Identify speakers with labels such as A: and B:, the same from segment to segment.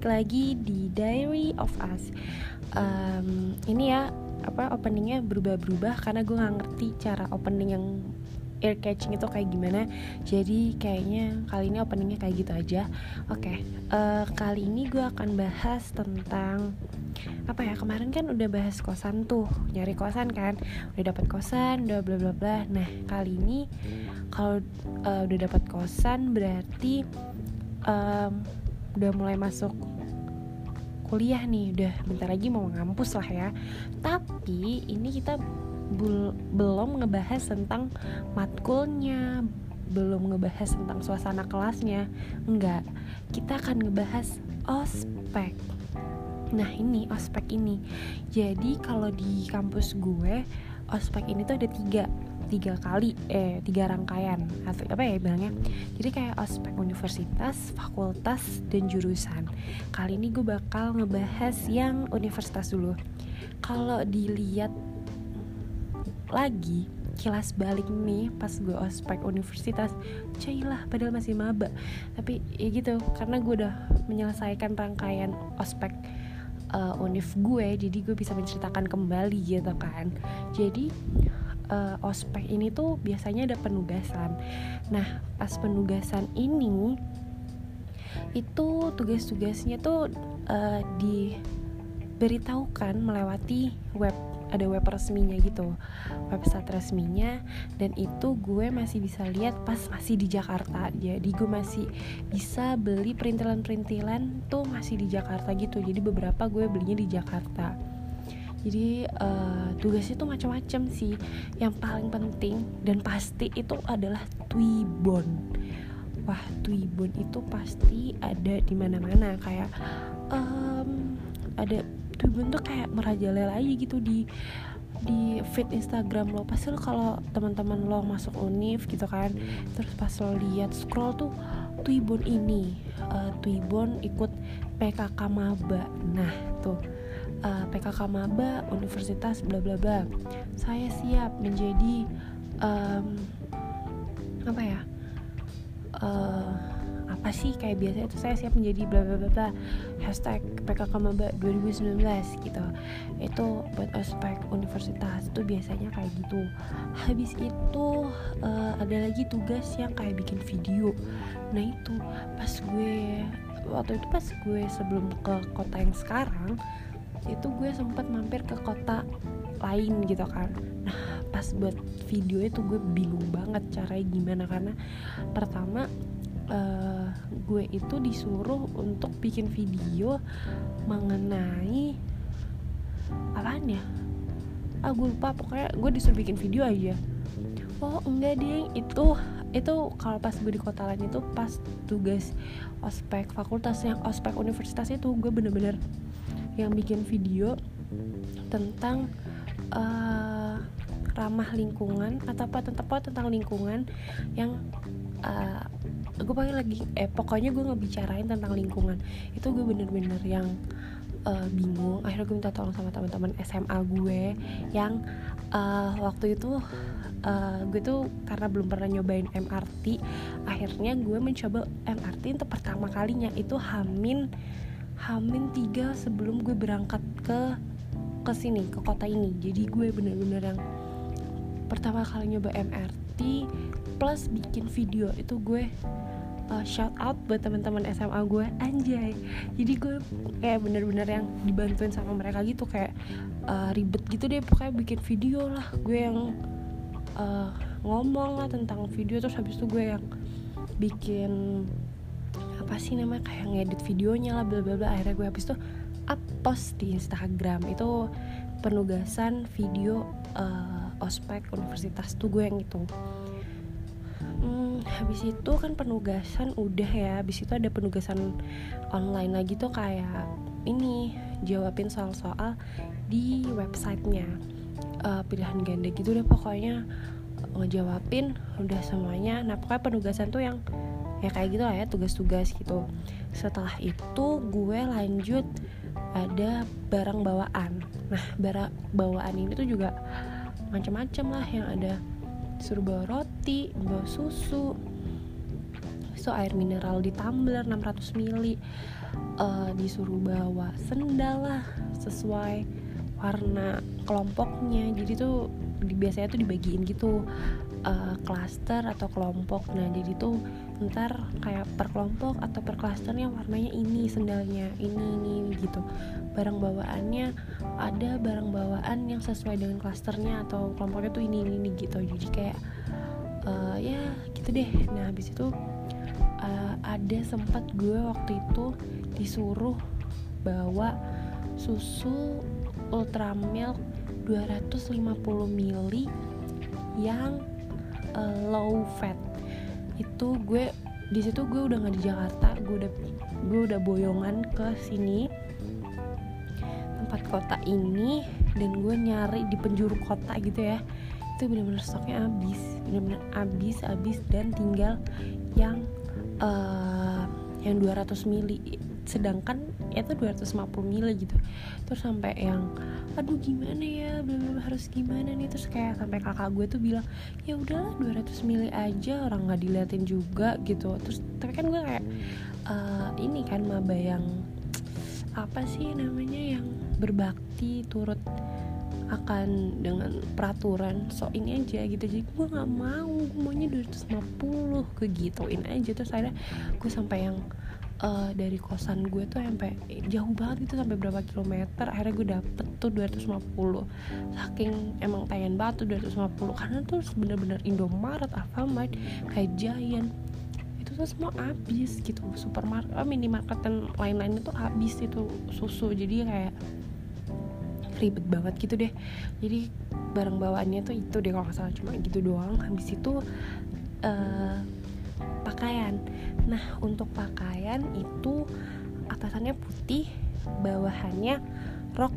A: balik lagi di Diary of Us. Um, ini ya apa openingnya berubah-berubah karena gue nggak ngerti cara opening yang ear catching itu kayak gimana. Jadi kayaknya kali ini openingnya kayak gitu aja. Oke okay, uh, eh, kali ini gue akan bahas tentang apa ya kemarin kan udah bahas kosan tuh nyari kosan kan. Udah dapat kosan udah bla bla bla. Nah kali ini kalau uh, udah dapat kosan berarti um, udah mulai masuk kuliah nih udah bentar lagi mau ngampus lah ya. Tapi ini kita belum ngebahas tentang matkulnya belum ngebahas tentang suasana kelasnya. Enggak kita akan ngebahas ospek. Nah ini ospek ini. Jadi kalau di kampus gue ospek ini tuh ada tiga tiga kali eh tiga rangkaian atau apa ya bilangnya. Jadi kayak ospek universitas fakultas dan jurusan. Kali ini gue bakal ngebahas yang universitas dulu. Kalau dilihat lagi kilas balik nih pas gue ospek universitas lah padahal masih maba. Tapi ya gitu karena gue udah menyelesaikan rangkaian ospek uh, univ gue jadi gue bisa menceritakan kembali gitu kan. Jadi uh, ospek ini tuh biasanya ada penugasan. Nah, pas penugasan ini itu tugas-tugasnya tuh uh, diberitahukan melewati web ada web resminya gitu website resminya. Dan itu gue masih bisa lihat pas masih di Jakarta. Jadi gue masih bisa beli perintilan-perintilan tuh masih di Jakarta gitu. Jadi beberapa gue belinya di Jakarta jadi uh, tugasnya tuh macam-macam sih. Yang paling penting dan pasti itu adalah Twibbon. Wah Twibbon itu pasti ada di mana-mana. Kayak um, ada Twibbon tuh kayak merajalela aja gitu di di feed Instagram lo. Pasti lo kalau teman-teman lo masuk univ gitu kan terus pas lo lihat scroll tuh Twibbon ini. Uh, Twibbon ikut PKK maba nah tuh uh, eh, PKK maba universitas bla bla bla. Saya siap menjadi um, apa ya uh, apa sih kayak biasa itu saya siap menjadi bla bla bla bla. Hashtag PKK maba 2019 gitu. Itu buat ospek universitas itu biasanya kayak gitu. Habis itu uh, ada lagi tugas yang kayak bikin video. Nah itu pas gue waktu itu pas gue sebelum ke kota yang sekarang itu gue sempat mampir ke kota lain gitu kan. Nah pas buat video itu gue bingung banget caranya gimana karena pertama uh, gue itu disuruh untuk bikin video mengenai apaan ya? Ah gue lupa pokoknya gue disuruh bikin video aja. Oh enggak deh itu itu kalau pas gue di kota lain itu pas tugas ospek fakultas yang ospek universitas itu gue bener-bener yang bikin video tentang uh, ramah lingkungan atau apa tentang apa tentang lingkungan yang uh, gue pakai lagi eh pokoknya gue ngebicarain tentang lingkungan. Itu gue bener-bener yang uh, bingung. Akhirnya gue minta tolong sama teman-teman SMA gue yang uh, waktu itu uh, gue tuh karena belum pernah nyobain MRT akhirnya gue mencoba MRT untuk pertama kalinya. Itu Hamin Hamin tiga sebelum gue berangkat ke ke sini ke kota ini. Jadi gue bener-bener yang pertama kali nyoba MRT plus bikin video itu gue uh, shout out buat teman-teman SMA gue. Anjay. Jadi gue kayak bener-bener yang dibantuin sama mereka gitu kayak uh, ribet gitu deh pokoknya bikin video lah. Gue yang uh, ngomong lah tentang video terus habis itu gue yang bikin apa sih namanya kayak ngedit videonya lah bla bla bla. Akhirnya gue habis tuh up post di Instagram. Itu penugasan video uh, ospek universitas tuh gue yang itu hmm, habis itu kan penugasan udah ya. Habis itu ada penugasan online lagi tuh kayak ini jawabin soal-soal di websitenya. Uh, pilihan ganda gitu deh pokoknya. Ngejawabin udah semuanya. Nah pokoknya penugasan tuh yang ya kayak gitu lah ya tugas-tugas gitu. Setelah itu gue lanjut ada barang bawaan. Nah barang bawaan ini tuh juga macam-macam lah. Yang ada suruh bawa roti bawa susu so air mineral di tumbler 600 ml uh, disuruh bawa sendal lah sesuai warna kelompoknya. Jadi tuh biasanya tuh dibagiin gitu klaster atau kelompok. Nah jadi tuh ntar kayak per kelompok atau per klasternya warnanya ini sendalnya ini ini, gitu. Barang bawaannya ada barang bawaan yang sesuai dengan klasternya atau kelompoknya tuh ini ini, ini gitu. Jadi kayak uh, ya gitu deh. Nah habis itu uh, ada sempat gue waktu itu disuruh bawa susu ultra milk 250 ml yang uh, low fat. Itu gue di situ gue udah nggak di Jakarta gue udah gue udah boyongan ke sini tempat kota ini dan gue nyari di penjuru kota gitu ya. Itu bener-bener stoknya habis bener-bener habis habis dan tinggal yang uh, yang 200 mili. Sedangkan itu 250 mili gitu. Terus sampai yang aduh gimana ya? Belum harus gimana nih? Terus kayak sampai kakak gue tuh bilang ya udahlah 200 mili aja orang nggak diliatin juga gitu. Terus tapi kan gue kayak uh, ini kan maba yang apa sih namanya yang berbakti turut akan dengan peraturan so ini aja gitu. Jadi gue nggak mau gue maunya 250 ke gituin aja. Terus akhirnya gue sampai yang uh, dari kosan gue tuh sampai jauh banget gitu sampai berapa kilometer. Akhirnya gue dapet tuh 250 saking emang pengen banget tuh 250 karena tuh bener-bener Indomaret Alfamart kayak Giant. Itu tuh semua habis gitu. Supermarket oh, minimarket dan lain-lain itu habis itu susu. Jadi kayak ribet banget gitu deh. Jadi barang bawaannya tuh itu deh kalau nggak salah. Cuma gitu doang. Habis itu uh, pakaian nah untuk pakaian itu atasannya putih bawahannya rok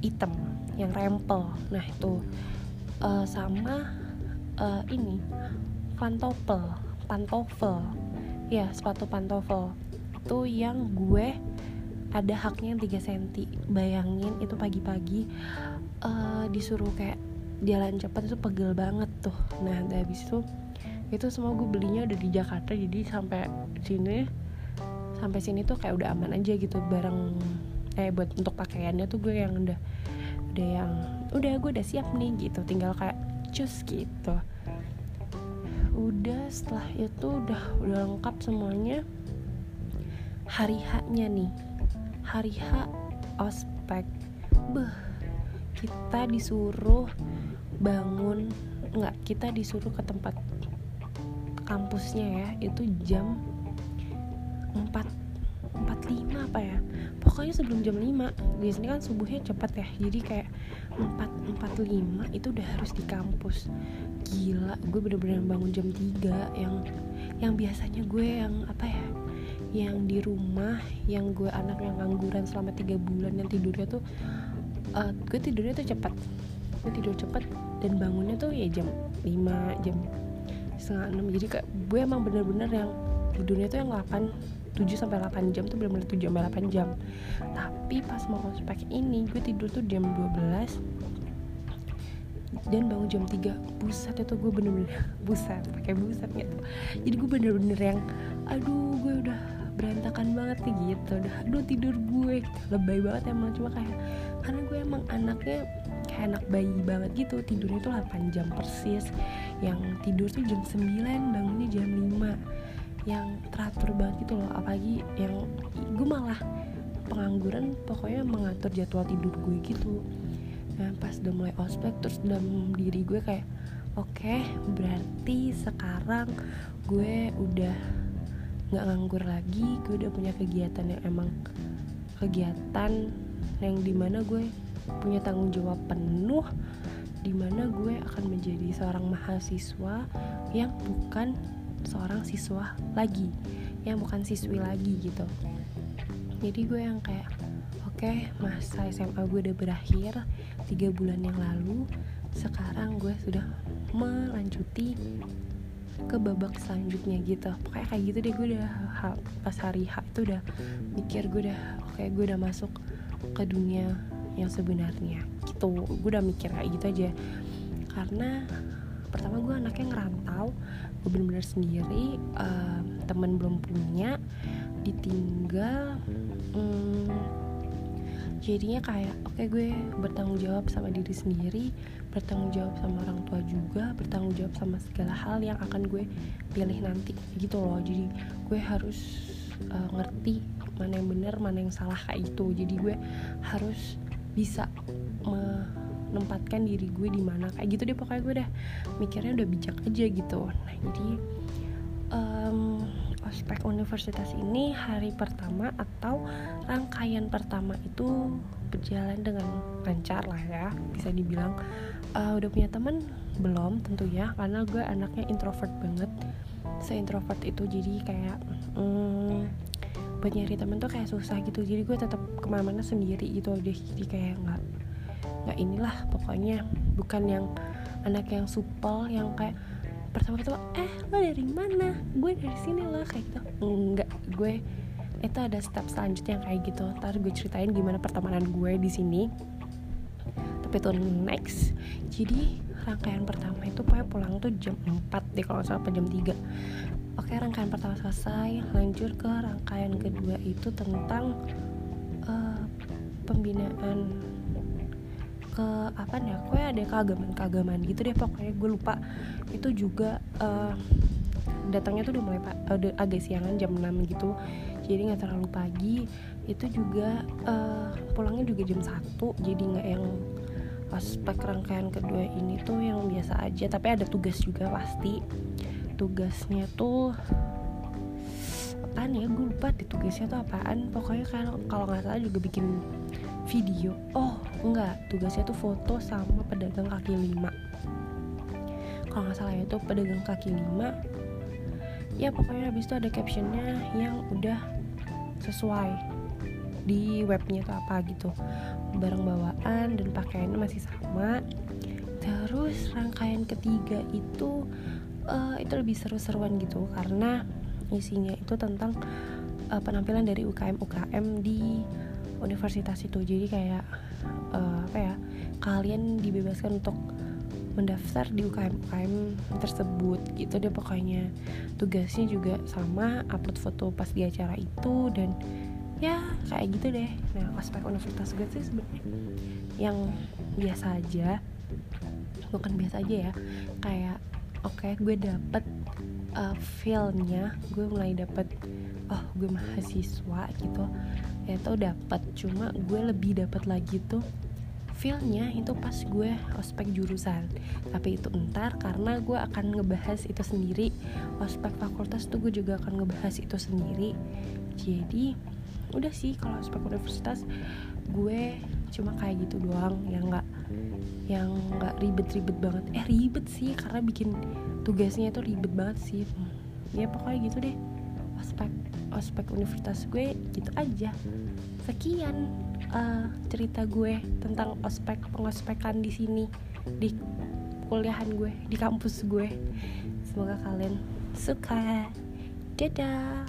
A: hitam yang rempel. Nah itu uh, sama uh, ini pantofel pantofel. Ya sepatu pantofel. Itu yang gue ada haknya 3 cm bayangin itu pagi-pagi uh, disuruh kayak jalan cepat itu pegel banget tuh. Nah habis itu itu semua gue belinya udah di Jakarta jadi sampai sini sampai sini tuh kayak udah aman aja gitu bareng eh buat untuk pakaiannya tuh gue yang udah udah yang udah gue udah siap nih gitu. Tinggal kayak cus gitu. Udah setelah itu udah udah lengkap semuanya. Hari haknya nih. Hari H ospek. Beh kita disuruh bangun nggak kita disuruh ke tempat kampusnya ya itu jam 4 45 apa ya. Pokoknya sebelum jam 5 di sini kan subuhnya cepet ya. Jadi kayak 4 45 itu udah harus di kampus. Gila gue bener-bener bangun jam 3 yang yang biasanya gue yang apa ya yang di rumah yang gue anak yang ngangguran selama tiga bulan yang tidurnya tuh uh, gue tidurnya tuh cepet. Gue tidur cepet dan bangunnya tuh ya jam 5 jam setengah enam. Jadi kayak gue emang bener-bener yang tidurnya tuh yang 8 7 sampai 8 jam tuh bener-bener 7 sampai 8 jam. Tapi pas mau ospek ini gue tidur tuh jam 12 dan bangun jam 3 buset itu gue bener-bener buset pakai buset gitu. Jadi gue bener-bener yang aduh gue udah berantakan banget nih gitu. Udah aduh tidur gue lebay banget emang. Cuma kayak karena gue emang anaknya anak bayi banget gitu. Tidurnya tuh 8 jam persis. Yang tidur tuh jam 9 bangunnya jam 5 yang teratur banget gitu loh. Apalagi yang gue malah pengangguran pokoknya mengatur jadwal tidur gue gitu. Nah pas udah mulai ospek terus dalam diri gue kayak oke okay, berarti sekarang gue udah nggak nganggur lagi. Gue udah punya kegiatan yang emang kegiatan yang di mana gue punya tanggung jawab penuh di mana gue akan menjadi seorang mahasiswa yang bukan seorang siswa lagi yang bukan siswi lagi gitu. Jadi gue yang kayak oke okay, masa SMA gue udah berakhir tiga bulan yang lalu sekarang gue sudah melanjuti ke babak selanjutnya gitu. Pokoknya kayak gitu deh gue udah pas hari H itu udah mikir gue udah oke okay, gue udah masuk ke dunia yang sebenarnya. Gitu. Gue udah mikir kayak gitu aja. Karena pertama gue anaknya ngerantau gue bener-bener sendiri uh, temen belum punya ditinggal hmm, jadinya kayak oke okay, gue bertanggung jawab sama diri sendiri bertanggung jawab sama orang tua juga bertanggung jawab sama segala hal yang akan gue pilih nanti gitu loh. Jadi gue harus uh, ngerti mana yang benar mana yang salah kayak gitu. Jadi gue harus bisa menempatkan diri gue di mana. Kayak gitu deh pokoknya gue udah mikirnya udah bijak aja gitu. Nah jadi um, ospek universitas ini hari pertama atau rangkaian pertama itu berjalan dengan lancar lah ya bisa dibilang. Uh, udah punya temen? Belum tentunya karena gue anaknya introvert banget. Se introvert itu jadi kayak hmm, buat nyari temen tuh kayak susah gitu. Jadi gue tetap ke mana-mana sendiri gitu. Deh jadi kayak nggak nggak inilah. Pokoknya bukan yang anak yang supel yang kayak pertama pertama eh lo dari mana? Gue dari sini lah kayak gitu. Enggak gue itu ada step selanjutnya yang kayak gitu. Ntar gue ceritain gimana pertemanan gue di sini. Tapi itu next. Jadi rangkaian pertama itu pokoknya pulang tuh jam 4 deh kalau nggak salah jam 3 oke rangkaian pertama selesai. Lanjut ke rangkaian kedua itu tentang uh, pembinaan ke apa aku ada keagamaan gitu deh pokoknya. Gue lupa. Itu juga uh, datangnya tuh udah mulai uh, agak siangan jam 6 gitu. Jadi nggak terlalu pagi. Itu juga uh, pulangnya juga jam 1 jadi nggak yang aspek rangkaian kedua ini tuh yang biasa aja. Tapi ada tugas juga pasti tugasnya tuh apaan ya? Gue lupa di tugasnya tuh apaan. Pokoknya kalau kalau nggak salah juga bikin video. Oh enggak. Tugasnya tuh foto sama pedagang kaki lima. Kalau nggak salah itu pedagang kaki lima. Ya pokoknya habis itu ada captionnya yang udah sesuai di webnya tuh apa gitu. Barang bawaan dan pakaiannya masih sama. Terus rangkaian ketiga itu uh, itu lebih seru-seruan gitu. Karena isinya itu tentang uh, penampilan dari UKM UKM di universitas itu. Jadi kayak uh, apa ya kalian dibebaskan untuk mendaftar di UKM UKM tersebut gitu deh pokoknya. Tugasnya juga sama upload foto pas di acara itu dan ya kayak gitu deh. Nah aspek universitas gue sih sebenarnya yang biasa aja bukan biasa aja ya kayak oke okay, gue dapet uh, feelnya. Gue mulai dapet oh gue mahasiswa gitu. Ya tau dapat cuma gue lebih dapat lagi tuh feelnya itu pas gue ospek jurusan. Tapi itu entar karena gue akan ngebahas itu sendiri. Ospek fakultas tuh gue juga akan ngebahas itu sendiri. Jadi udah sih kalau ospek universitas gue cuma kayak gitu doang. Yang nggak yang nggak ribet-ribet banget. Eh ribet sih karena bikin tugasnya itu ribet banget sih. Ya pokoknya gitu deh. Ospek ospek universitas gue gitu aja. Sekian uh, cerita gue tentang ospek pengospekan di sini di kuliahan gue di kampus gue. Semoga kalian suka. Dadah